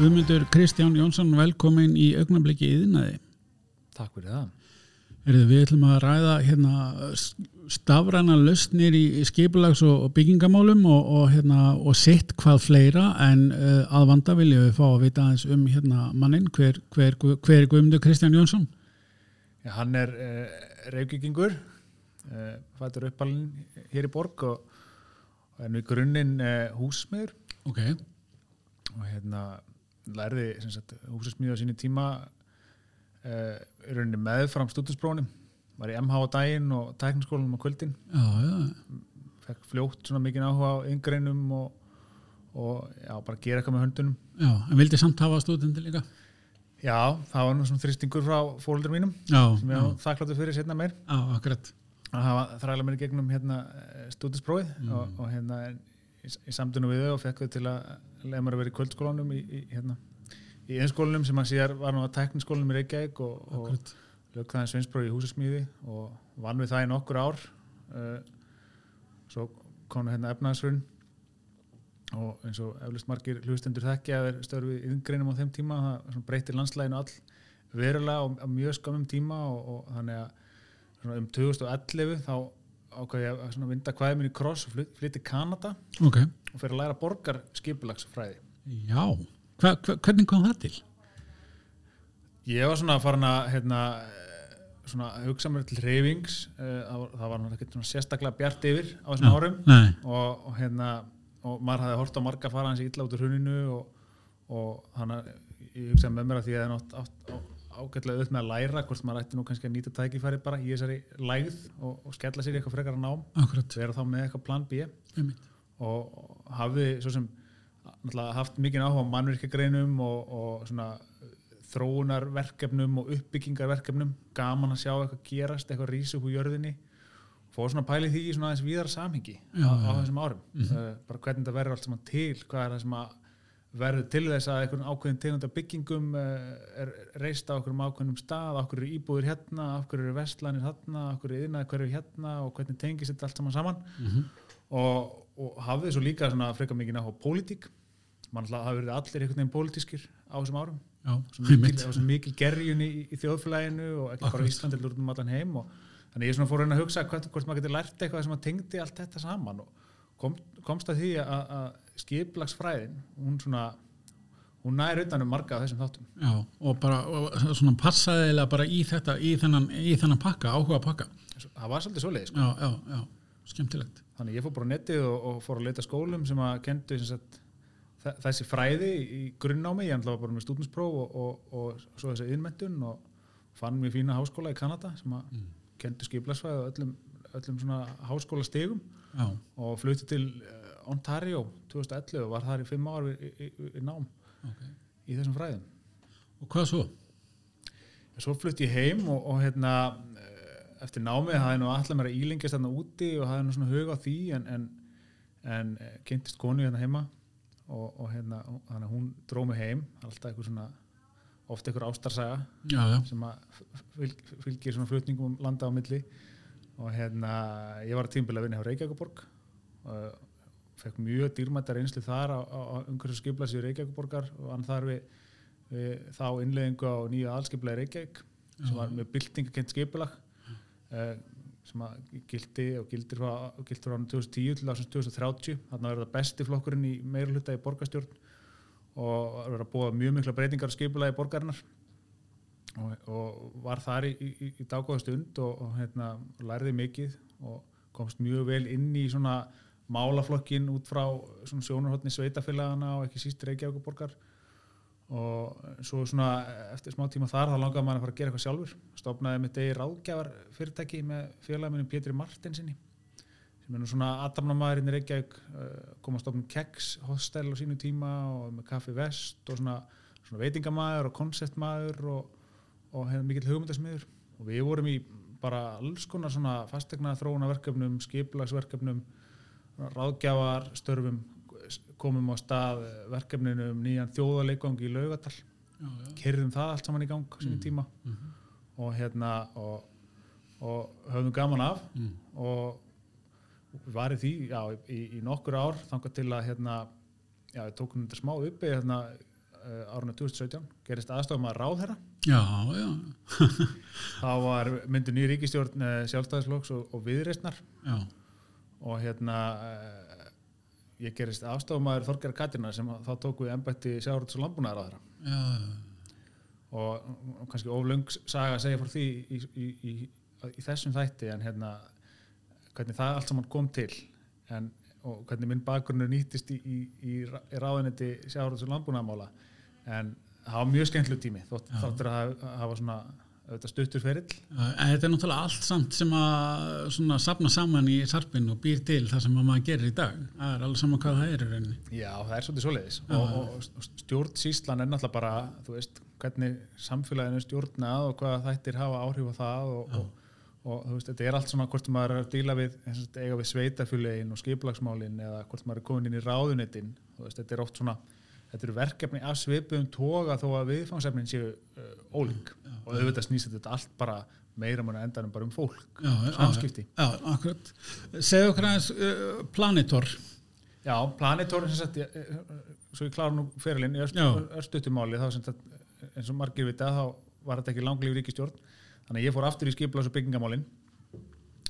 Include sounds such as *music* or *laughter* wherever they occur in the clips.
Guðmundur Kristján Jónsson, velkomin í augnablikki yðnaði. Takk fyrir það. Erðu, við ætlum að ræða hérna, stafræna lausnir í skipulags- og byggingamálum og, og, hérna, og sitt hvað fleira en uh, að vanda viljum við fá að vita aðeins um hérna, mannin, hver, hver, hver er Guðmundur Kristján Jónsson? Já, hann er uh, reykjökingur, uh, fættur uppalinn hér í borg og, er nú í grunninn húsmiður Ok, og hérna lærði húsasmíðu á sínu tíma uh, rauninni meðfram stúdinsprónum, var í MH á daginn og tækniskólanum á kvöldin, fekk fljótt svona mikið áhuga á yngreinum og, og já, bara gera eitthvað með höndunum. já, en vildi samt hafa stúdendi líka? Já, það var svona þristingur frá fóldur mínum Já, sem ég þakkláttu fyrir setna meir. já, akkurat. að hafa þræla mér gegnum hérna stúdinsprófið Mm. og, og hérna í, í samtunum við þau og fekk þau til að lega mér að vera í kvöldskólanum í, í, hérna, í einskólanum sem að síðar var nú að tekniskólanum í Reykjavík og, og lög það en sveinsprófi í húsasmíði og vann við það í nokkur ár uh, svo kom nú hérna efnaðsrun og eins og eflust margir hlustendur þekki að þeir störfi ynggreinum á þeim tíma það breytir landslæginu all verulega á, mjög skamum tíma og, og þannig að um 2011 þá ákvað ég að vinda kvæði minni í kross og flyt- flytti Kanada Ok, og fyrir að læra borgar skipulagsfræði já, hva, hva, hvernig kom það til? Ég var svona farin að hérna, eh, svona hugsa mér til reyfings það var- það var náttúrulega sérstaklega bjart yfir á þessum árum. og, og hérna og maður hafði hort á marga fara hans illa út úr hruninu og, og að ég hugsaði með mér að því að ég hefði nátt átt á- ágætlega auðvitað með að læra hvort maður ætti nú kannski að nýta tækifæri bara í þessari lægð og, og skella sér í eitthvað frekar að nám. Akkurat. vera þá með eitthvað plan B. Einmitt. og, hafði svo sem haft mikið áhuga á mannvirkjagreinum og, og svona þróunarverkefnum og uppbyggingarverkefnum. Gaman að sjá eitthvað gerast, eitthvað rísa upp úr jörðinni. Fór svona pælið því í svona aðeins víðara samhengi Já, á, á þessum árum. Uh, bara hvernig þetta verður allt saman til hvað er það sem að verður til þess að einhvern ákveðin tegund af byggingum uh, er reist á okkur ákveðnum stað, okkur eru íbúðir hérna okkur eru vestlanir hérna, okkur eru yðnaði hverju hérna og hvernig tengist þetta allt saman saman. Mhm. og, og hafði svo líka svona frekar mikið náttúrulega pólitík. Mann alltaf hafi verið allir einhvern veginn pólitískir á þessum árum. Svo mikil, gerjun í, í þjóðfélaginu og ekki bara Íslandi út um allan heim og þannig ég svona fór að hugsa hvort, hvort maður getur lært eitthvað sem að tengdi allt þetta saman og kom, komst að því að, að skiplagsfræðin hún svona hún nær utan um marga af þessum þáttum Já, og bara og svona passaði eiginlega bara í þetta, í þennan, í þennan pakka, áhuga pakka. það var svolítið svoleiðis sko. Já, já, já, skemmtilegt. þannig ég fór bara á netið og, og fór að leita skólum sem að kendu sem sagt, þe- þessi fræði í grunnnámi ég ætla bara með stúdinspróf og, og, og svo þessi innmentun og fann mjög fína háskóla í Kanada sem að mm. kendu skiplasfræði og öllum, öllum svona háskóla stegum Já, og flutti til Ontario 2011 og var þar í fimm ár í, í, í, nám ok. í þessum fræðum Og hvað svo? svo flutti ég heim og, og hérna eh, eftir námið hafði nú allar mér að ílengjast þarna úti og hafði nú svona hug á því en, en, en eh, kynntist konu hérna heima og, og hérna og hún dróð mig heim alltaf eitthvað svona ofta eitthvað ástarsaga Já, já, sem að fylg, fylgir svona flutningum um landa á milli og hérna ég var tímbil að vinna hjá Reykjavíkuborg og fekk mjög dýrmættar einslu þar á, á, umhverju skiplas í Reykjavíkuborgar og hann þar við, við þá innleðingu á nýja aðskipla í Reykjavík sem var með byltingakent skipulag uh, sem að gildi og gildir frá, gildir frá árinu 2010 til ásins 2030 þannig að það besti flokkurinn í meiruluta í borgarstjórn og verður að búa mjög mikla breytingar á skipulagi borgarinnar. Og, og var þar í, í, í daggóða stund og, og hérna, lærði mikið og komst mjög vel inn í svona málaflokkin út frá svona sjónarhóttni sveitafélagana og ekki síst Reykjavíkuborgar og svo svona eftir smá tíma þar þá langaði maður að fara að gera eitthvað sjálfur. Stofnaði mitt eigi ráðgjafar fyrirtæki með félagminni Pétri Martinsinni sem er nú svona aðdamnamaður inn í Reykjavík uh, kom að stofna Keks hostel á sínu tíma og með Kaffi Vest og svona, svona veitingamaður og konceptmaður og, og hefði mikill hugmyndasmiður. Og við vorum í bara alls konar svona fastegna þróunarverkefnum, skiplagsverkefnum ráðgjafar, störfum komum á stað verkefninu um nýjan þjóðarleikvang í laugatal kerðum það allt saman í gang á sínum tíma. Mhm. og hérna og, og höfðum gaman af Mm. og var í því já, í, í nokkur ár þangað til að hérna, já, við tókum þetta smá uppi hérna, uh, árunni 2017 gerist aðstofum að ráðherra. Já, já, *laughs* þá var myndu nýja ríkistjórn uh, sjálfstæðisflokks og, og viðreistnar já, og hérna uh, ég gerist aðstofumæður Þorgar Katirna sem þá tók við embætti sjáurðs og landbúnaðar á þeirra og, og kannski oflung saga að segja frá því í, í, í, í þessum þætti en hérna hvernig það allt saman kom til en, og hvernig minn bakgrunnur nýttist í, ráðunetti sjáurðs og landbúnaðamála en það var mjög skemmtileg tími þótt, Já. þáttur að hafa svona auðvitað stuttur ferill. Þetta er náttúrulega allt samt sem að svona sapna saman í sarpin og býr til það sem að maður gerir í dag. Það er alveg saman hvað það er í rauninni. Já, það er svolítið svoleiðis. Og, og, og stjórnsýslan er náttúrulega bara þú veist, hvernig samfélaginu stjórnað og hvað þættir hafa áhrif á það og, og, og þú veist, þetta er allt svona hvort maður er að díla við, eiga við sveitafjölein og skiplagsmálin eða hvort maður er komin inn í ráðunetin þú veist, þetta er oft svona þetta eru verkefni af svipuðum toga þó að viðfangsefnin séu uh, ólík. Og auðvitað snýst þetta allt bara meira mann endanum bara um fólk já, já, samskipti. Já, já, akkurat. Segðu okkur aðeins uh, Planitor Já, Planitor sem sagt, ég, eh, svo ég klára nú fyrirlinn í Já. örstutumáli þá eins og margir vita þá var þetta ekki langlíf ríkistjórn þannig að ég fór aftur í skiplas og byggingamálin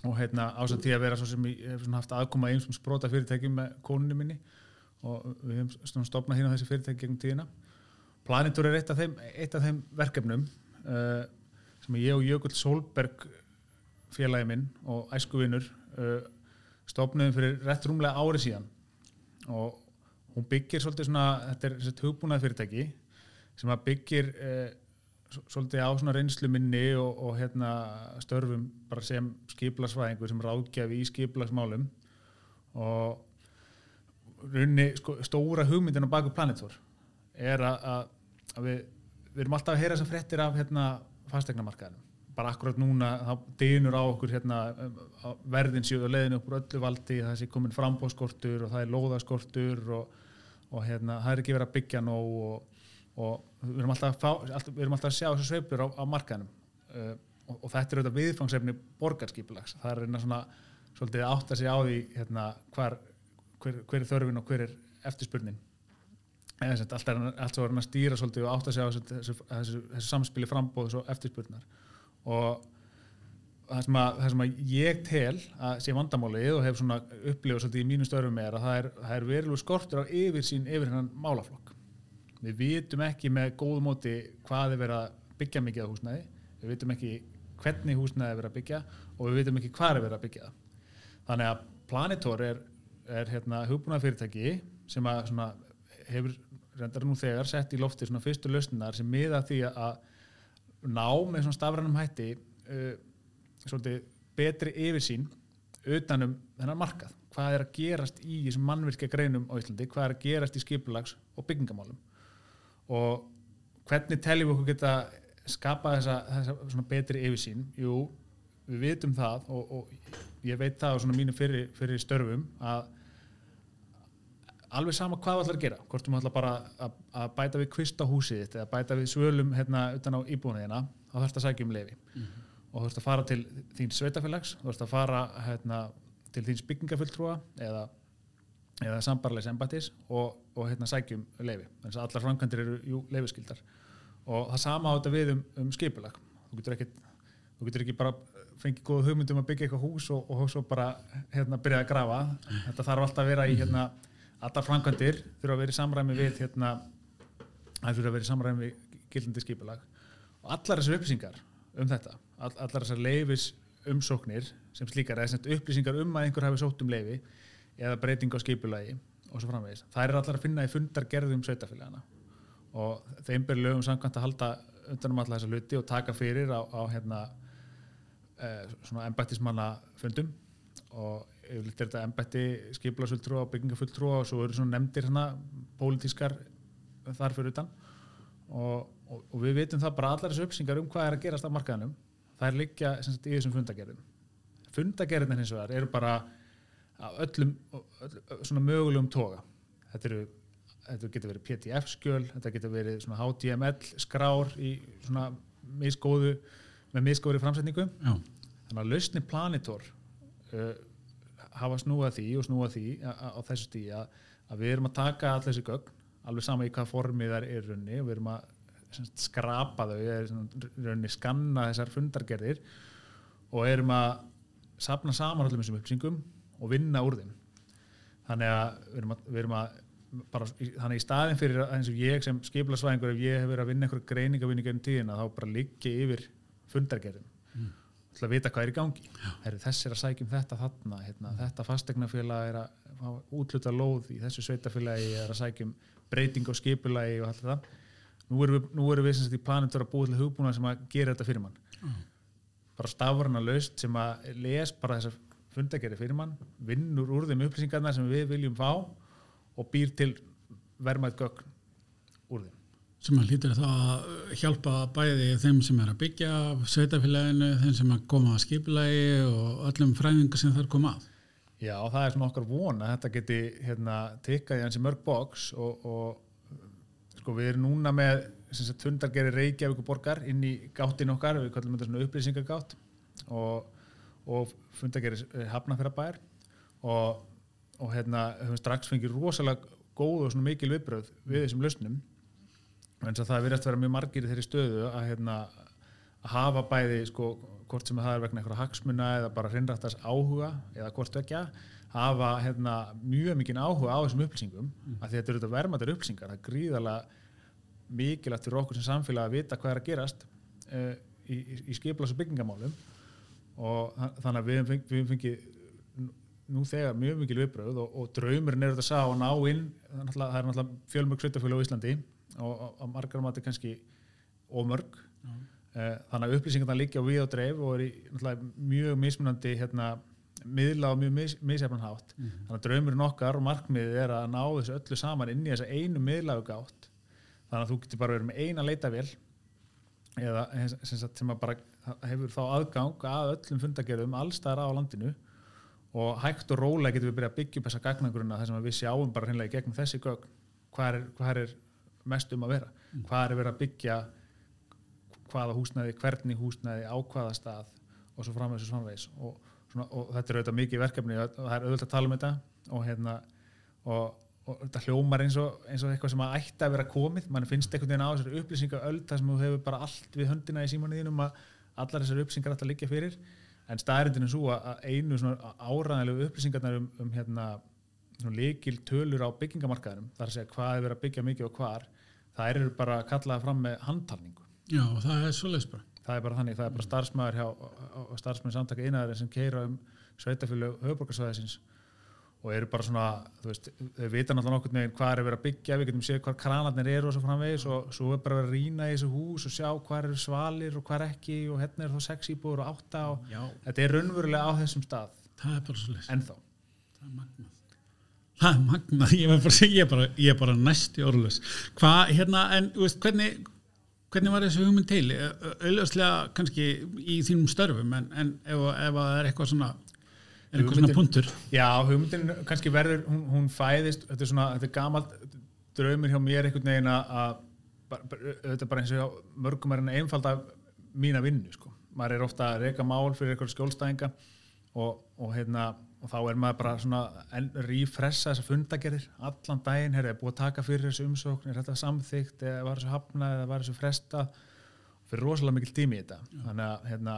og hérna ásætt því að vera svo sem ég hef svona haft aðkoma eins og sprota fyrirtækjum með konunni minni og við hefum svona stopnað hérna þessi fyrirtæki gegnum tíðina. Planitor er eitt af þeim, eitt af þeim verkefnum uh, sem ég og Jökull Solberg félagi minn og æskuvinur uh, stopnaðum fyrir rétt rúmlega ári síðan. Og hún byggir svolítið svona, þetta er þessi hugbúnað fyrirtæki sem að byggir uh, svolítið á svona reynslu minni og, og hérna störfum bara sem skiplasvæðingur sem ráðgjafi í skiplasmálum og runni sko, stóra hugmyndin á baku Planetor er að, að, við, við erum alltaf að heyra þessar fréttir af hérna, fastegnamarkaðinum bara akkurat núna þá dynur á okkur hérna, verðin séu og leiðinu upp úr öllu valdi það sé komin frambóðskortur og það er lóðaskortur og, og hérna, það er ekki verið að byggja nóg og, og við erum fá, alltaf, við erum alltaf að sjá þessu sveipur á, á markaðinum uh, og, og þetta er auðvitað viðfangsefni borgarskipilags það er svona svolítið að átta sig á því hérna, hvar, hver, hver er þörfin og hver er eftirspurnin? Eða sem sagt, allt svo er hann að stýra svolítið og átta sig á þessu, þessu, þessu, samspili frambóðs og eftirspurnar. Og það sem, að, það sem að ég tel að sé vandamálið og hef svona upplifað svolítið í mínu störfum er að það er, það er verilegu skortur á yfirsýn yfir hennan málaflokk. Við vitum ekki með góðu móti hvað er verið að byggja mikið á húsnæði við vitum ekki hvernig húsnæði er verið að byggja og við vitum ekki hvað er verið að byggja þannig að Planitor er, er hérna, hugbúnað fyrirtæki sem að svona, hefur reyndar nú þegar sett í lofti svona fyrstu lausninar sem miða því að ná með svona stafrænum hætti uh, svolítið betri yfirsýn utanum þennan markað. Hvað er að gerast í þessum mannvirkja greinum á Íslandi, hvað er að gerast í skipulags og byggingamálum? Og hvernig teljum við okkur geta skapa þessa, þessa svona betri yfirsýn? Jú, við vitum það og, og ég veit það á svona mínu fyrir, fyrir störfum að alveg sama hvað að gera hvort þú ætlar bara að, að bæta við kvist á húsið þitt eða bæta við svölum hérna utan á íbúinina þá þarfst að sækja um lefi og þú þarfst að fara til þín sveitafélags þú þarfst að fara hérna, til þín byggingafulltrúa eða, eða sambarleis embættis og, og hérna, sækja um lefi þannig að allar framkvæmdir eru jú, lefiskildar og það sama á þetta við um, um skipulag. Þú getur, ekki, þú getur ekki bara fengið góða hugmyndum að byggja eitthvað hús og, og svo bara hérna, byrja að grafa. Þetta þarf alltaf að vera í hérna, allar framkvæmdir þurfa að vera í samræmi við hérna, þurfa að vera í samræmi við gildandi skipulag. Og allar þessar upplýsingar um þetta all, allar þessar leifis umsóknir sem slíkar eða upplýsingar um að einhver hafi sótt um leifi eða breyting á skipulagi og svo framvegis það er allar að finna í fundargerðum sveitafélagana og þeim ber lögum samkvæmt að halda undanum alla þessa hluti og taka fyrir á, á hérna eh, svona embættismanna fundum og yfirleitt er þetta embætti skipulagsfulltrúa og byggingafulltrúa og svo eru svona nefndir hérna pólitískar þar fyrir utan. Og, og, og við vitum það bara allar þessu uppsingar um hvað er að gerast á markaðanum það er líka sagt, í þessum fundagerðum. Fundagerðin hins vegar eru bara öllum, öll, svona mögulegum toga. Þetta eru þetta getur verið PDF-skjöl, þetta getur verið svona HTML skrár í svona misgóðu, með misgóðri framsetningu. Já, þannig að lausni Planitor uh, hafa snúað því og snúað því á, þessu stíði að, að við erum að taka all þessi gögn alveg sama í hvað formið þær er runni og við erum að skrapa þau eða runni skanna þessar fundargerðir og erum að sapna saman öllum þessum upplýsingum og vinna úr þeim. Þannig að við erum að, við erum að bara, þannig í staðin fyrir eins og ég sem skiplasvæðingur ef ég hef verið að vinna einhverja greiningavinni gegnum tíðina þá bara liggi yfir fundargerðum til að vita hvað er í gangi. Heru, þess er að sækjum þetta þarna hérna, þetta fastegnafélag er að útluta lóð í þessu sveitafélagi er að sækjum breyting á skipulagi og allt það. Nú erum við, nú erum við sagt í planum til að búa til hugbúna sem að gera þetta fyrir mann. Bara stafurna laust sem að les bara þessar fundagerði fyrir mann vinnur úr þeim upplýsingarna sem við viljum fá og býr til verðmætt gögn úr þeim sem að hlýtur þá að hjálpa bæði þeim sem er að byggja sveitafélaginu, þeim sem að koma að skipulagi og öllum fræðingar sem þar koma að. Já, og það er svona okkar von að þetta geti hérna, tikkað í hansi mörg box og, og sko, við erum núna með fundargeri Reykjavík borgar inn í gáttin okkar, við kallum þetta svona upplýsingagátt og, og fundargeri Hafnafjörðabær og, og hérna höfum strax fengið rosalega góð og mikil viðbröð við þessum lausnum en það er verið að vera mjög margir í þeirri stöðu að, hérna, að hafa bæði sko, hvort sem það er vegna eitthvað hagsmuna eða bara hreinrættast áhuga eða hvort vekja hafa hérna, mjög mikinn áhuga á þessum upplýsingum. Mm. að þetta eru vermaður upplýsingar. Það er gríðarlega mikilvægt fyrir okkur sem samfélag að vita hvað er að gerast uh, í, í, í skiplas og byggingamálum. Og þa- þannig að við fengið, höfum fengið nú- þegar mjög mikil viðbröð og, og draumurinn er þetta að sá að ná inn. Það er náttúrulega, er fjölmörg sveitafjölu á Íslandi og, og margar mati kannski ómörg Eh, þannig að upplýsingarna liggja á við og dreif og er í mjög mismunandi hérna, miðla og mjög mis, misjafnan hátt. Þannig að draumurinn okkar og markmiðið er að ná þessu öllu saman inn í þessa einu miðlagu gátt. Þannig að þú getur bara verið með eina leitavél eða sem, sagt, sem að bara hefur þá aðgang að öllum fundagerðum allstaðar á landinu. Og hægt og rólega getum við byrjað að byggja upp þessa gagnangurina þar sem að við sjáum bara hreinlega í gegnum þessi gögn. Hvað er, hvað er mest um að vera. Hvað er verið að byggja hvaða húsnæði, hvernig húsnæði á hvaða stað og svo framvegis og framvegis. Og, og þetta er auðvitað mikið verkefni og það er auðvitað að tala um þetta og hérna og, og þetta hljómar eins og, eins og eitthvað sem að ætti að vera komið. Mann finnst einhvern veginn á þessari upplýsingaöld þar sem þú hefur bara allt við höndina í símanuðinum að allar þessari upplýsingar ætti að liggja fyrir. En staðrindin er svo að einu áræðanlegu upplýsingarnar um, um hérna, líkil tölur á byggingamarkaðinum þar að segja hvað er verið að byggja mikið og hvar það eru bara kallaða fram með handtalningu Já, það er svoleiðis bara. það er bara þannig, það er bara starfsmæður hjá starfsmæður samtaka einaðar sem keira um sveitafjölu höfuborgarsvæðisins og eru bara svona, þú veist þau vita náttúrulega nokkur með hvað er verið að byggja við getum séð hvað kranarnir eru og svo framvegis og svo er bara verið að rýna í þessu hús og sjá hvað eru svalir og hvað ekki og hérna er þá sex íbúður og átta og Já, þetta er raunverulega á þessum stað það er bara svoleiðis. ennþá Það er magnað. Það er magnað, ég er bara, ég er bara, ég er bara næsti orðlös. Hvað, hérna, en, veist, hvernig, hvernig var þessu hugmynd til? Auðvitað kannski í þínum störfum, en, en ef, ef það er eitthvað svona, er eitthvað svona punktur. Já, hugmyndin kannski verður, hún, hún fæðist, þetta er svona, þetta er gamalt draumur hjá mér einhvern veginn að þetta er bara eins og mörgum er en einfalda mína vinnu, sko. Maður er ofta að reyka mál fyrir eitthvað skjólstæðinga og, og hérna, og þá er maður bara svona rífressa þessar fundagerðir allan daginn, herri, er búið að taka fyrir þessu umsókn, er þetta samþygt, eða var þessu hafnað, eða var þessu fresta fyrir rosalega mikil tími í þetta. Þannig að, hérna,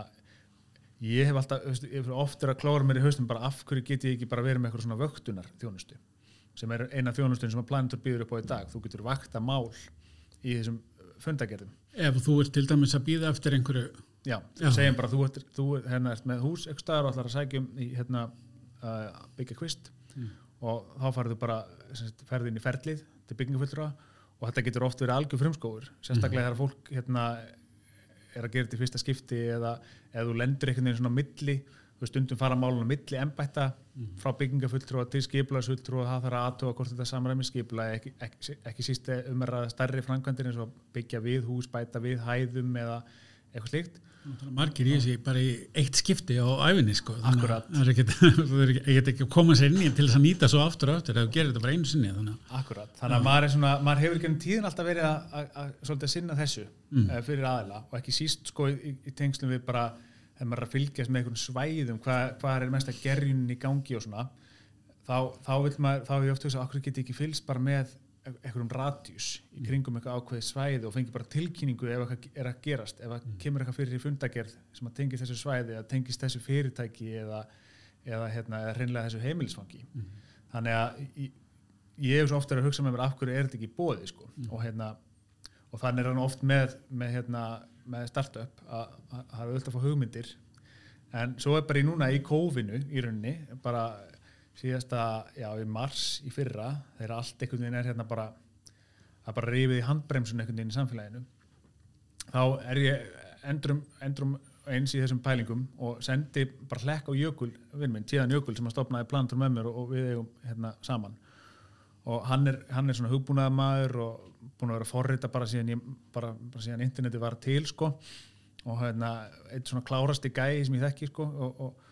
ég hef alltaf, þú veist, ég hef oft er að klóra mér í haustum bara af hverju get ég ekki bara verið með eitthvað svona vöktunar þjónustu sem er eina þjónustun sem að Planetur býður upp á í dag. Þú getur vakta mál í þessum fundagerðum Ef þú ert til dæmis að býða eftir einhverju, já, Já. segjum bara þú, ert, þú hérna, ert með hús eitthvað staðar og ætlar að sækja um í hérna, uh, byggja kvist og þá farðu bara inn í ferlið til byggingafullra og þetta getur oft verið algjör frumskóður sérstaklega þegar fólk hérna, er að gera þetta í fyrsta skipti eða, eða þú lendur einhvern veginn svona á milli stundum fara málun á milli embætta frá byggingafulltrúa til skipulagsfulltrúa það þarf að aðtóa hvort þetta samræmi skipula ekki, ekki, ekki síst um að ræða stærri framkvæmdir eins og byggja við hús, bæta við hæðum eða eitthvað slíkt margir í þessi bara í eitt skipti á æfinni, sko. Þannig að er *laughs* þú er ekki, að koma sér inn í til þess að nýta svo aftur og aftur, þú gerir þetta bara einu sinni, þannig Akkurat, þannig að maður, svona, maður hefur ekki um tíðin alltaf verið að, sinna þessu Mm. mm. fyrir aðila og ekki síst sko í, í tengslum við bara þegar maður er að fylgjast með einhvern svæðum hvað, hvað er mest að gerjunin í gangi og svona þá, þá vil maður, þá hef ég oft hugsað okkur geti ekki fylgst bara með einhverjum radjus í kringum eitthvað ákveði svæði og fengi bara tilkynningu ef eitthvað er að gerast ef að kemur eitthvað fyrir í fundagerð sem að tengist þessu svæði eða tengist þessu fyrirtæki eða, eða, hérna, eða hreinlega þessu heimilisfangi. Þannig að ég, ég hef svo ofta að hugsa með mér af hverju er þetta ekki bóði sko. og, hérna, og þannig er hann oft með, með, hérna, með startup að það er auðvitað að fá hugmyndir. En svo er bara í núna í kófinu í rauninni bara síðasta, já, í mars í fyrra þegar allt einhvern veginn er hérna bara að bara rífið í handbremsun einhvern veginn í samfélaginu þá er ég endrum, endrum eins í þessum pælingum og sendi bara hlekk á Jökul, vinn minn, tíðan Jökul sem að stopnaði plantur með mér og, við eigum hérna saman. Og hann er, hann er svona hugbúnaða maður og búin að vera forrita bara síðan, ég, bara, bara síðan interneti var til sko. Og hérna eitt svona klárasti gæi sem ég þekki sko og, og,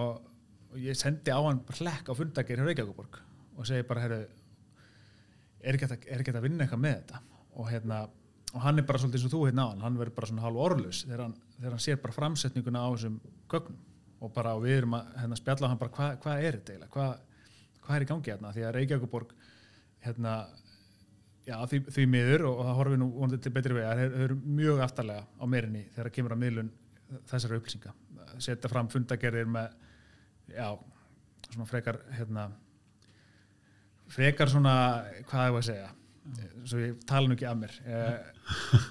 og, og ég sendi á hann hlekk á fundagir hjá Reykjavíkuborg og segi bara, herru er ekki hægt að- vinna eitthvað með þetta? Og hérna og hann er bara svolítið eins og þú hérna á hann hann verður bara svona hálf orðlaus þegar hann, þegar hann sér bara framsetninguna á þessum gögnum. Og bara og við erum að hérna, spjalla á hann bara hvað hva er þetta eiginlega? Hvað hva er í gangi hérna? Því að Reykjavíkuborg hérna já því, því miður og, það horfið nú vonandi til betri vegar þeir eru mjög aftarlega á meirinni þegar kemur að miðlun þessara upplýsinga. Setja fram fundagerðir með já svona frekar hérna frekar svona hvað ég var að segja? Svo ég tala nú ekki af mér. Eh,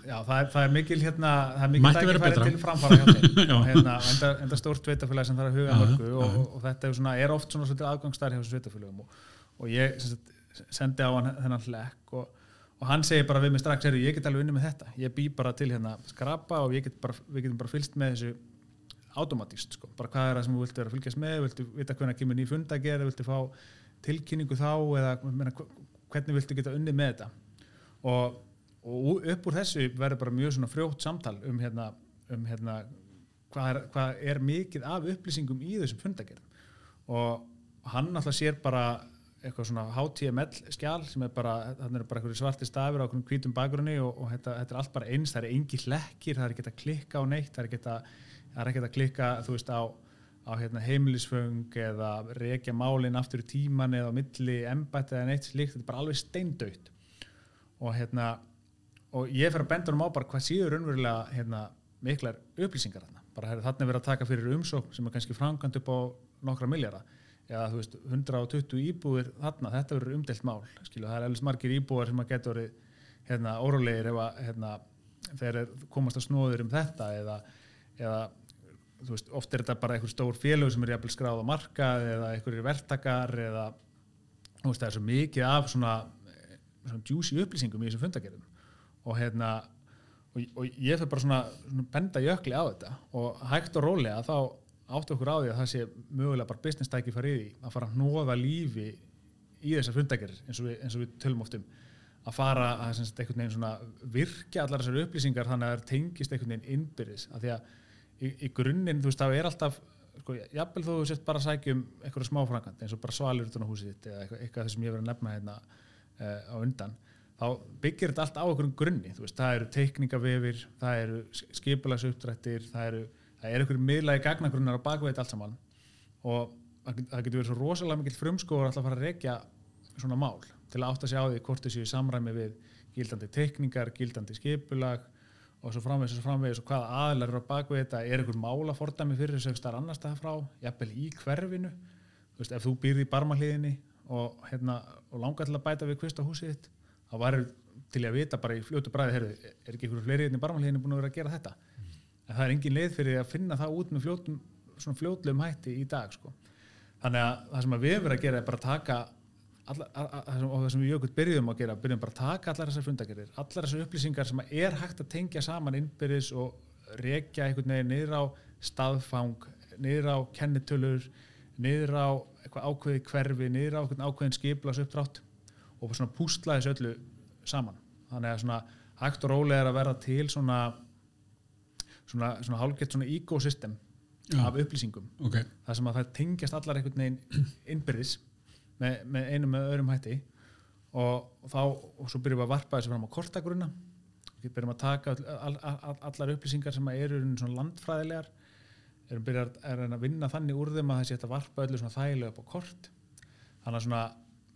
já, það er, það er mikil hérna, það er mikil tækifæri til framfara hjá *laughs* hérna, enda, enda stórt sveitafélag sem þarf að huga mörgu og, og, og þetta er, svona, er oft svona svolítið aðgangstar hjá sveitafélagum og, og ég sagt, sendi á hann þennan hlekk og, og hann segir bara við mig strax, ég get alveg unni með þetta. Ég bý bara til hérna skrapa og get bara, við getum bara fylgst með þessu automatíst, sko. bara hvað er það sem þú viltu vera að fylgjast með, viltu vita hvernig kemur ný fund að gera, viltu fá tilkynningu þá? Eða meina, hvernig viltu geta unnið með þetta? Og, og upp úr þessu verður bara mjög svona frjótt samtal um hérna, um hérna hvað er, hvað er mikið af upplýsingum í þessum fundagerðum. Og hann alltaf sér bara eitthvað svona HTML skjál sem er bara, þannig er bara eitthvað svarti stafir á hvítum bakgrunni og, og þetta, þetta er allt bara eins, það er engi hlekkir, það er ekki að klikka á neitt, það er ekki að, það er ekki að klikka, þú veist, á, á hérna, heimilisföng eða rekja málinn aftur í tíman eða á milli embætt eða neitt slíkt, þetta er bara alveg steindautt. Og hérna og ég fer að benda um á bara hvað síður raunverulega hérna, miklar upplýsingar þarna. Bara herri, þarna er verið að taka fyrir umsókn sem er kannski framkvæmt upp á nokkra miljara eða þú veist 120 íbúðir þarna, þetta verður umdelt mál skilu, það er alveg margir íbúðar sem að geta verið hérna, órólegir ef að hérna, þeir komast að snóður um þetta eða, eða veist, oft er þetta bara einhver stór félög sem er jafnvel skráð á markað eða einhverjir verktakar eða þú veist, það er svo mikið af svona, svona juicy upplýsingum í þessum fundagerðum og hérna og, og ég fyrir bara svona, svona benda jökli á þetta og hægt og rólega þá áttu okkur á því að það sé mögulega bara business tæki farið í að fara að nóða lífi í þessar fundagerðir eins og við, eins og við tölum oft um. Að fara að einhvern veginn svona virkja allar þessar upplýsingar þannig að það tengist einhvern veginn innbyrðis. Af því að í, í grunninn þú veist það er alltaf sko, jafnvel þú sért bara að sækja um eitthvað smá framkvæmt eins og bara svalur utan á húsið þitt eða eitthvað, sem ég verið að nefna hérna uh, á undan þá byggir þetta allt á einhverjum grunni þú veist, það eru teikningavefir það eru skipulagsuptrættir það eru, það eru einhverjum miðlagi gagnagrunnar á bakveit allt saman og það get- það getur verið svo rosalega mikill frumskóður alltaf að fara að rekja svona mál til að átta sig á því hvort þessu í samræmi við gildandi teikningar, gildandi skipulag og svo framvegis og framvegis og hvaða aðlar eru á bakvið þetta, er einhver mála fordæmi fyrir þessu einhver annars staðar frá, jafnvel í hverfinu? Þú veist, ef þú býrði í barmahliðinni og, hérna, og langar til að bæta við kvist á húsið þitt, þá væri til að vita bara í fljótu bræði, heyrðu, er ekki einhverju fleiri hérna í barmahliðinni búin að vera að gera þetta? En það er engin leið fyrir að finna það út með fljótum, svona fljótlegum hætti í dag sko. þannig að það sem að við verið að gera er bara að taka alla, a, a, a, og það sem við jökut byrjuðum að gera byrjuðum bara að taka allar þessar fundagerir allar þessar upplýsingar sem að er hægt að tengja saman innbyrðis og rekja einhvern veginn niður á staðfang niður á kennitölur niður á ákveði hverfi niður á ákveðin skiplas uppdrátt og svona pústla þessu öllu saman. Þannig að svona hægt og rólega er að verða til svona svona, svona hálfgett svona ecosystem Já. af upplýsingum. Ok, þar sem að það tengjast allar einhvern veginn innbyrðis með, með einum með öðrum hætti. Og, og þá og svo byrjum við að varpa þessu fram á kortagrunna. Við byrjum að taka all, all, all, allar upplýsingar sem eru landfræðilegar. Erum byrjað að, er að vinna þannig úr þeim að þessi þetta varpa öllu þægilega upp á kort. Þannig að svona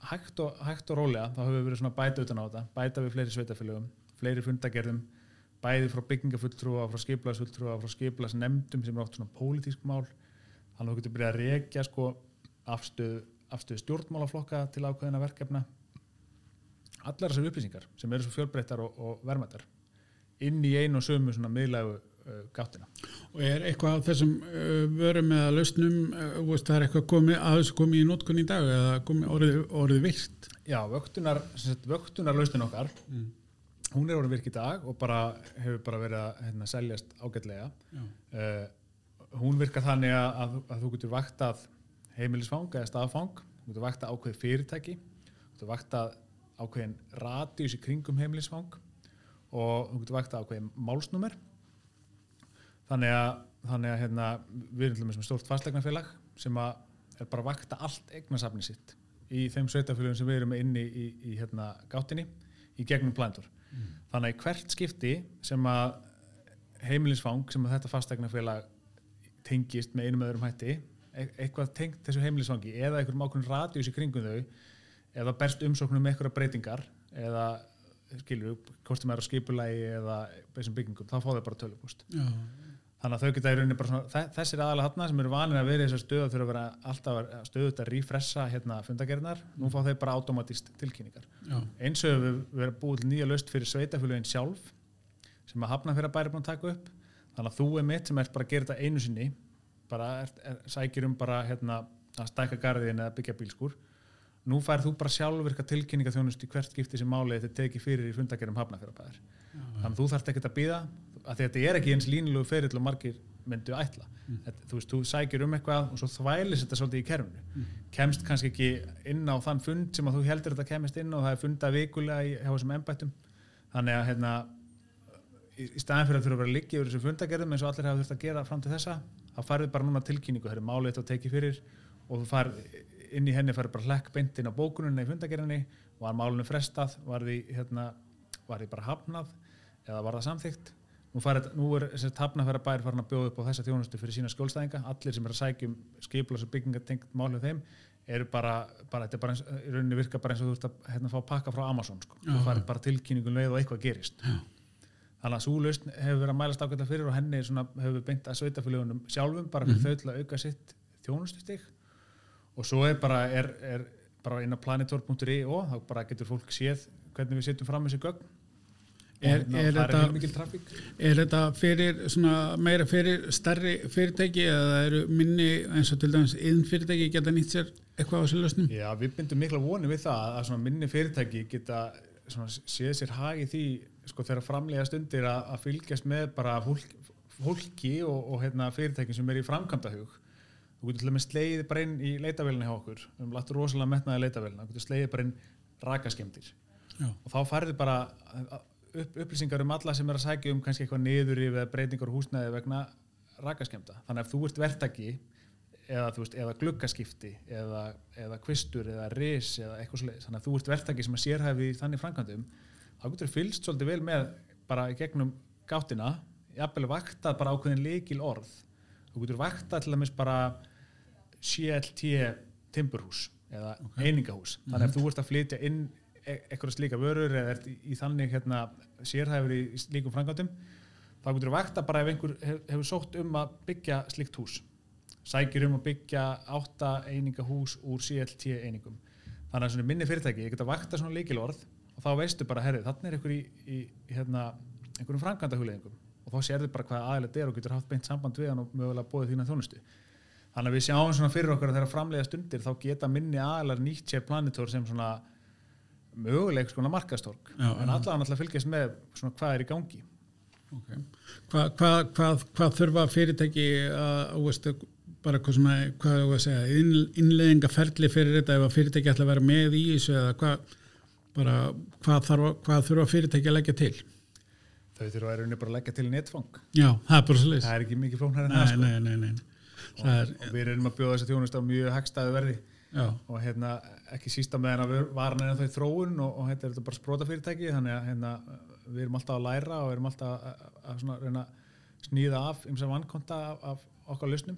hægt og, hægt og rólega þá höfum við verið bæta utan á þetta. Bæta við fleiri sveitafélögum, fleiri fundagerðum bæði frá byggingafulltrúa frá skiplaðsfulltrúa, frá skiplaðsnemndum sem er oft svona pólitísk mál. Þannig að þú getur byrjað að rekja sko afstöðu, afstöðu stjórnmálaflokka til ákveðina verkefna allar þessar upplýsingar sem eru svo fjölbreyttar og, og vermaðar inn í einu og sömu svona miðlægu uh, gáttina. Og er eitthvað af þessum uh, vörum eða lausnum, uh, veist, það er eitthvað komið að þessu komið í nótkunni í dag eða komið orðið, orðið vilt? Já, vöktunar, vöktunar lausnin okkar mm. hún er orðið virk í dag og bara hefur bara verið að hérna, seljast ágætlega uh, hún virkar þannig að, að, að þú getur vaktað heimilisfang eða staðfang, þú getur vaktað ákveð fyrirtæki, þú getur vaktað ákveðin radius í kringum heimilisfang og þú getur vakta ákveðin málsnúmer þannig að, þannig að hérna, við erum með stórt fastlegnafélag sem er bara vakta allt eignasafni sitt í þeim sveitafélagum sem við erum inni í, í, í hérna, gáttinni í gegnum plæntur. Mm. Þannig að hvert skipti sem að heimilisfang sem að þetta fastlegnafélag tengist með einum öðrum hætti eitthvað tengt þessu heimilisfangi eða einhverjum ákveðin radius í kringum þau eða berst umsóknum með eitthvað breytingar eða skilur upp, kostum er á skipulagi eða þessum byggingum, þá fá þau bara tölupúst þannig að þau geta í rauninni bara svona, þessir aðalega hann sem eru vanið að vera í þessar stöðu þurfa að vera alltaf stöðut að rífressa hérna fundagerðnar, nú fá þau bara automatist tilkynningar. Já. Eins og við verðum búið nýja löst fyrir sveitafélugin sjálf sem að hafna fyrir að bæri búin að taka upp þannig að þú er mitt sem er bara að gera þetta einu sinni bara er, er, sækir um bara hérna, að stæka garðin eða byggja bílskur nú fær þú bara sjálfurka tilkynninga þjónust í hvert skipti sem málið þetta teki fyrir í fundagerum hafnafjörðabæðar þannig að þú þarfst ekki að býða að þetta er ekki eins línulegu ferill og margir myndu ætla. Mm. þetta, þú veist, þú sækir um eitthvað og svo þvælis þetta svolítið í kerfunu mm. kemst kannski ekki inn á þann fund sem að þú heldur þetta kemist inn og það er funda vikulega í hjá þessum ennbættum þannig að hérna í, í staðin fyrir að þurfa að vera líkið yfir þessu fundagerðum eins og allir hafa þurft að gera fram til þessa þá farið bara núna tilkynningu, það er málið þetta að teki fyrir og þú farið inn í henni fær bara hlekk beint inn á bókununni í fundagerðinni, var málunum frestað var því, hérna, var því bara hafnað eða var það samþygt nú, farið, nú er hafnafæra bær farin að bjóða upp á þessa þjónustu fyrir sína skjólstæðinga allir sem er að sækjum skiplas og byggingatengt málið þeim eru bara, bara þetta er bara eins, í rauninni virka bara eins og þú ert að hérna, fá pakka frá Amazon sko. þú farið bara tilkynningum leið og eitthvað gerist Já. Þannig að svo lausn hefur verið að mælast ákveðlega fyrir og henni svona, hefur beint að sveitafélagunum sjálfum bara fyrir mm -hmm. þau til að auka sitt þjónustustig og svo er bara, er, er bara inn á planitor.io þá bara getur fólk séð hvernig við setjum fram þessi gögn Er, er, þetta, er þetta fyrir meira fyrir starri fyrirtæki eða eru minni eins og til dæmis inn fyrirtæki geta nýtt sér eitthvað á þessu löstum? Já, við bindum mikla voni við það að minni fyrirtæki geta séð sér hagi því sko, þegar framlega stundir að, að fylgjast með bara fólk, fólki og, og hérna, fyrirtæki sem er í framkvæmdahug. Þú getur til dæmis sleiðið bara inn í leitavélina hjá okkur. Við hefum lagt rosalega metnaði leitavélina þú getur sleiðið bara inn rakaskemdir og þá færðu bara upp, upplýsingar um alla sem er að sækja um kannski eitthvað niður eða breytingar húsnæði vegna rakaskemda þannig að þú ert verktaki eða, veist, eða gluggaskipti eða, eða kvistur eða ris eða eitthvað sliðis þannig að þú ert verktaki sem að sérhæfi þannig framkvæmdum þá getur fylgst svolítið vel með bara í gegnum gáttina jafnvel vaktað bara ákveðin leikil orð þú getur vaktað til dæmis bara CLT timburhús eða okay. einingahús þannig að mm -hmm. ef þú ert að flytja inn e-, eitthvað slíka vörur eða ert í, í þannig hérna, sérhæfur í slíkum frangandum þá getur þú vakta bara ef einhver hef, hefur sótt um að byggja slíkt hús sækir um að byggja átta einingahús úr CLT einingum þannig að minni fyrirtæki, ég get að vakta svona líkilorð og þá veistu bara, herri, þannig er einhver í, í hérna, einhverjum frangandahugleðingum og þá sérðu bara hvað aðeins er og getur haft beint samband við hann og mögulega bóðið þína þjónustu. Þannig að við sjáum svona fyrir okkur að þeirra framlega stundir þá geta minni aðlar nýtt sér planitor sem svona möguleik svona markastork Já, en allavega náttúrulega fylgjast með svona hvað er í gangi. Okay. Hvað hva, hva, hva þurfa fyrirtæki að, veistu, bara hvað svona, hvað þú að segja inn, innleðingaferli fyrir þetta ef fyrirtæki ætla að vera með í þessu eða hvað bara hvað þurfa fyrirtæki að leggja til? Þau þurfa að vera bara að leggja til netfang Já, það er bara svo leiðis Það er ekki mikið flóknar en það sko. Nei, nei, nei og, er, og við erum að bjóða þess að þjónust á mjög hegstaðu verði já. og hérna ekki sísta með henn að varna en þau þróun og, og þetta er bara sprótafyrirtæki þannig að hérna, við erum alltaf að læra og við erum alltaf að, að, að reyna sníða af eins og vannkonta af, af okkar lausnum.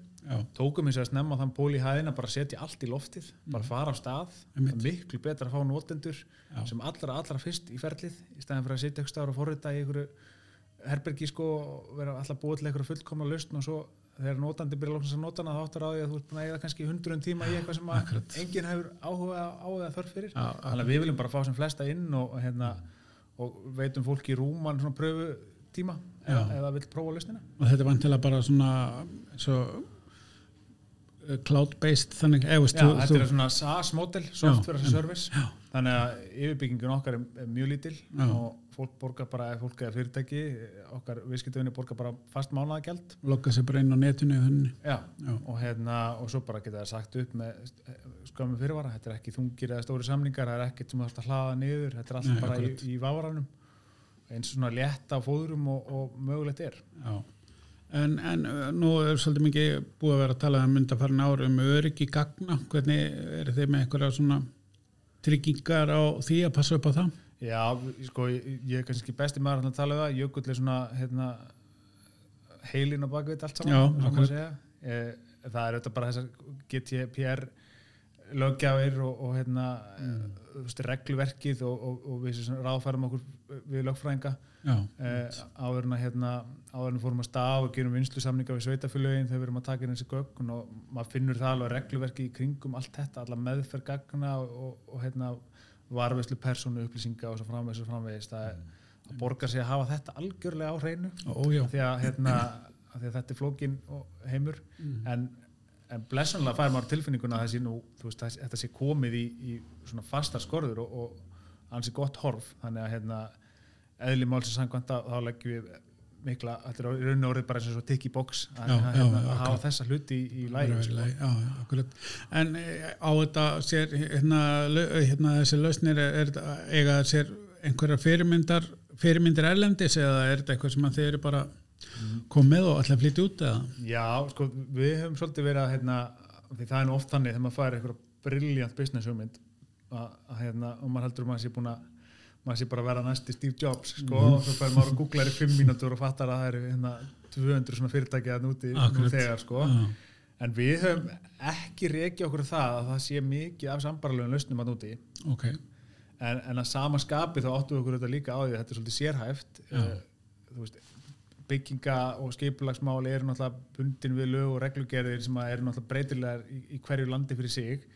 Tókum eins og að snemma þann pól í hæðina bara setja allt í loftið, bara fara á stað. Miklu betra að fá notendur Já. sem allra, allra fyrst í ferlið í staðin fyrir að sitja ykkur staðar og forrita í ykkur herbergi sko og vera alltaf búið til ykkur fullkomna lausn og svo þegar notandi byrja lóksins að nota hana þá áttur á því að þú ert búin að eiga kannski hundruðum tíma í eitthvað sem enginn hefur áhuga á eða þörf fyrir. Þannig að við viljum bara fá sem flesta inn og, hérna, og veitum fólki í rúman svona pröfu tíma Já. eða vill prófa lausnina og þetta er vantilega bara svona svo uh, cloud-based þannig, eða veist Já, þú, þetta þú, er svona SaaS model, software as a service. Já. þannig að yfirbyggingin okkar er, er mjög lítil Já. og fólk borgar bara, ef fólk eða fyrirtæki okkar viðskiptavinni borgar bara fast mánaðagjald lokka sér bara inn á netinu og hérna og svo bara geta það sagt upp með skömmu fyrirvara, þetta er ekki þungir eða stóri samningar, það er ekkert sem þú þarfst að hlaða niður þetta er allt Nei, bara í, í váranum eins svona létt á fóðurum og, og mögulegt er Já. En, en uh, nú er svolítið mikið búið að vera að tala um myndafarin ári um öryggi gagna, hvernig er þið með einhverja svona tryggingar á því að passa upp á það? Já, sko, ég ég er kannski besti maður að tala um það, Jökull er svona hérna, heilin á bakvið allt saman, Já. Eh, það er auðvitað bara þessar GTPR löggjafir og, og hérna, mm. regluverkið og, og, og við ráðfærum okkur við lögfræðinga. Eh, áður hérna, en fórum að stað og gerum vinslu samninga við sveitafélögin þegar við erum að taka inn þessi gögn og maður finnur það alveg regluverki í kringum allt þetta, alla meðferð gagna og, og, og hérna, varveslu persónu upplýsinga og svo framvegis og framvegis. Það, er, það borgar sig að hafa þetta algjörlega á hreinu. Því að, hérna, að því að þetta er flókin heimur. En, en blessanlega fær maður tilfinninguna að nú, veist, þetta sé komið í, í svona fastar skorður og, og ansi gott horf þannig að hérna, eðli málsins að þá leggjum við mikla, þetta er í rauninu orðið bara eins og tikki box að, Já, að, já, hérna, já, að hafa þessa hluti í, í lægi sko. Já, já. En eh, á þetta sér, hérna, lau- hérna þessi lausnir, er, er þetta eiga sér einhverjar fyrirmyndar, fyrirmyndir erlendis eða er þetta eitthvað sem að þeir eru bara komið og ætla að flytja út eða? Já, sko, við höfum svolítið verið að hérna, því það er nú oft þannig þegar maður fær eitthvað brilljant business hugmynd hérna, og maður heldur að maður sé búin að maður sé bara að vera næsti Steve Jobs sko, og svo fær maður að googla þér í fimm mínútur og fattar að það eru hérna 200 svona fyrirtæki að núti nú þegar sko. Já, en við höfum ekki reikið okkur það að það sé mikið af sambarlegum lausnum að núti ok, en, en að sama skapi þá áttum við okkur þetta líka á því þetta er svolítið sérhæft. Já. uh, þú veist bygginga og skipulagsmáli eru náttúrulega bundin við lög og reglugerðir sem eru náttúrulega breytilegar í, í hverju landi fyrir sig.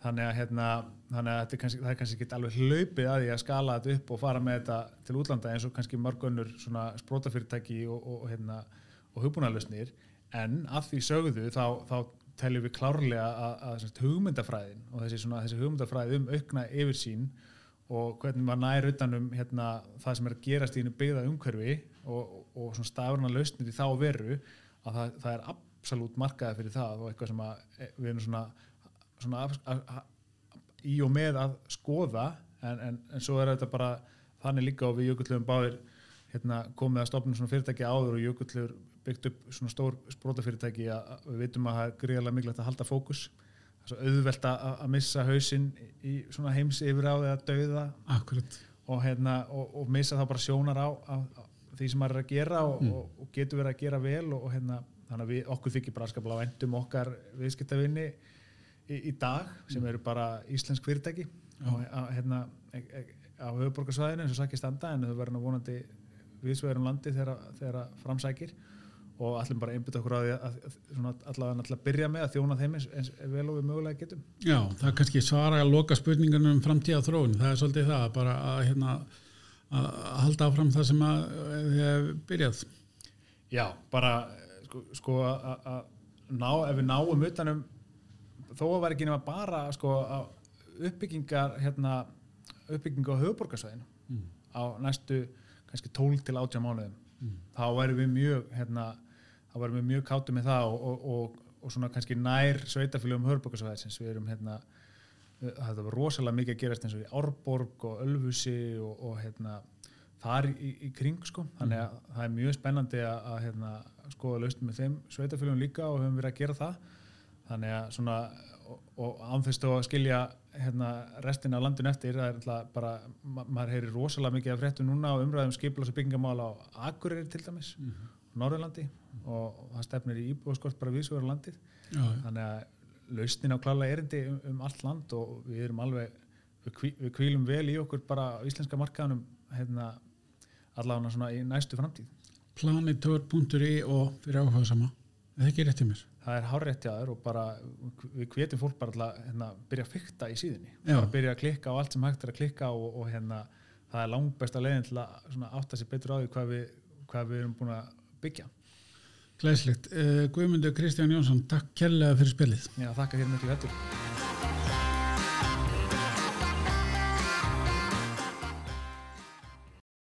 Þannig að, hérna, þannig að er kannski, það er kannski ekki alveg hlaupið að því að skala þetta upp og fara með þetta til útlanda eins og kannski mörg önnur svona sprótafyrirtæki og, og, og, hérna, og hugbúnaðlausnir en að því sögðu þá, þá teljum við klárlega að, að, að hugmyndafræðin og þessi, svona, þessi hugmyndafræði um aukna yfirsýn og hvernig maður nær utanum hérna, það sem er að gerast í einu byggða umhverfi og, og, svona stafurna lausnir í þá veru að það, það er absolutt markaði fyrir það og eitthvað sem að e, við erum svona, svona að, að, í og með að skoða en, en, en svo er þetta bara þannig líka og við jökullöfum báðir hérna, komið að stopna svona fyrirtæki áður og jökullöfur byggt upp svona stór sprótafyrirtæki að, að við vitum að það er gríðarlega mikilvægt að halda fókus. Það er svo auðvelt að, að missa hausinn í svona heims yfir á eða dauða. Akkurat. Og, hérna, og, og missa þá bara sjónar á, á, á því sem maður er að gera og, Mm. og, og getur verið að gera vel og, og hérna, þannig að við, okkur þykir bara skaplega vendum okkar viðskiptavinni í, í dag sem eru bara íslensk fyrirtæki að, hérna, e, e, á höfuborgarsvæðinu eins og sakki standa en þau verður vonandi viðsvegar um landi þegar, framsækir og allir bara einbytta okkur á að, að, að allavega náttúrulega byrja með að þjóna þeim eins, eins vel og við mögulega getum. Já, það er kannski svara að loka spurningunum um framtíða þróun, það er svolítið það bara að, hérna, að halda áfram það sem að eh, þið hefur byrjað Já, bara sko, sko að ná, ef við náum utanum þó að vera ekki nema bara sko að uppbyggingar hérna, uppbygginga á höfuborgarsvæðinu Mm. á næstu kannski 12 til 18 mánuðum Mm. þá væri við mjög hérna, þá væri við mjög káttu með það og, og, og, og svona kannski nær sveitafélögum höfuborgarsvæðisins við erum hérna það var rosalega mikið að gerast eins og í Árborg og Ölfusi og, og hérna þar í, í kring sko. Þannig að það er mjög spennandi að, að hérna, skoða lausnum með þeim sveitafélögum líka og höfum verið að gera það. Þannig að svona og, og ánþess þó að skilja hérna, restina af landinu eftir það er alltaf bara, ma maður heyri rosalega mikið af fréttum núna og umræðum skiplas og byggingamál á Akureyri til dæmis Norðurlandi. Og það stefnir í íbúðskort bara viðsvegar landið. Já, þannig að lausnin á klála erindi um, um allt land og við erum alveg við, hví, við kvílum vel í okkur bara á íslenska markaðunum hérna, allavega svona í næstu framtíð. Planitor.i og fyrir áhuga sama eða ekki rétt í mér? Það er hárrétt hjá þér og bara við hvetjum fólk bara að hérna, byrja að fykta í síðunni. Já. bara byrja að klikka á allt sem hægt er að klikka og, og hérna, það er langbesta leiðin til að átta sér betur á því hvað við, hvað við erum búin að byggja Glæslegt, uh, Guðmundur Kristján Jónsson takk kærlega fyrir spilið Já, þakka þér miklu hættur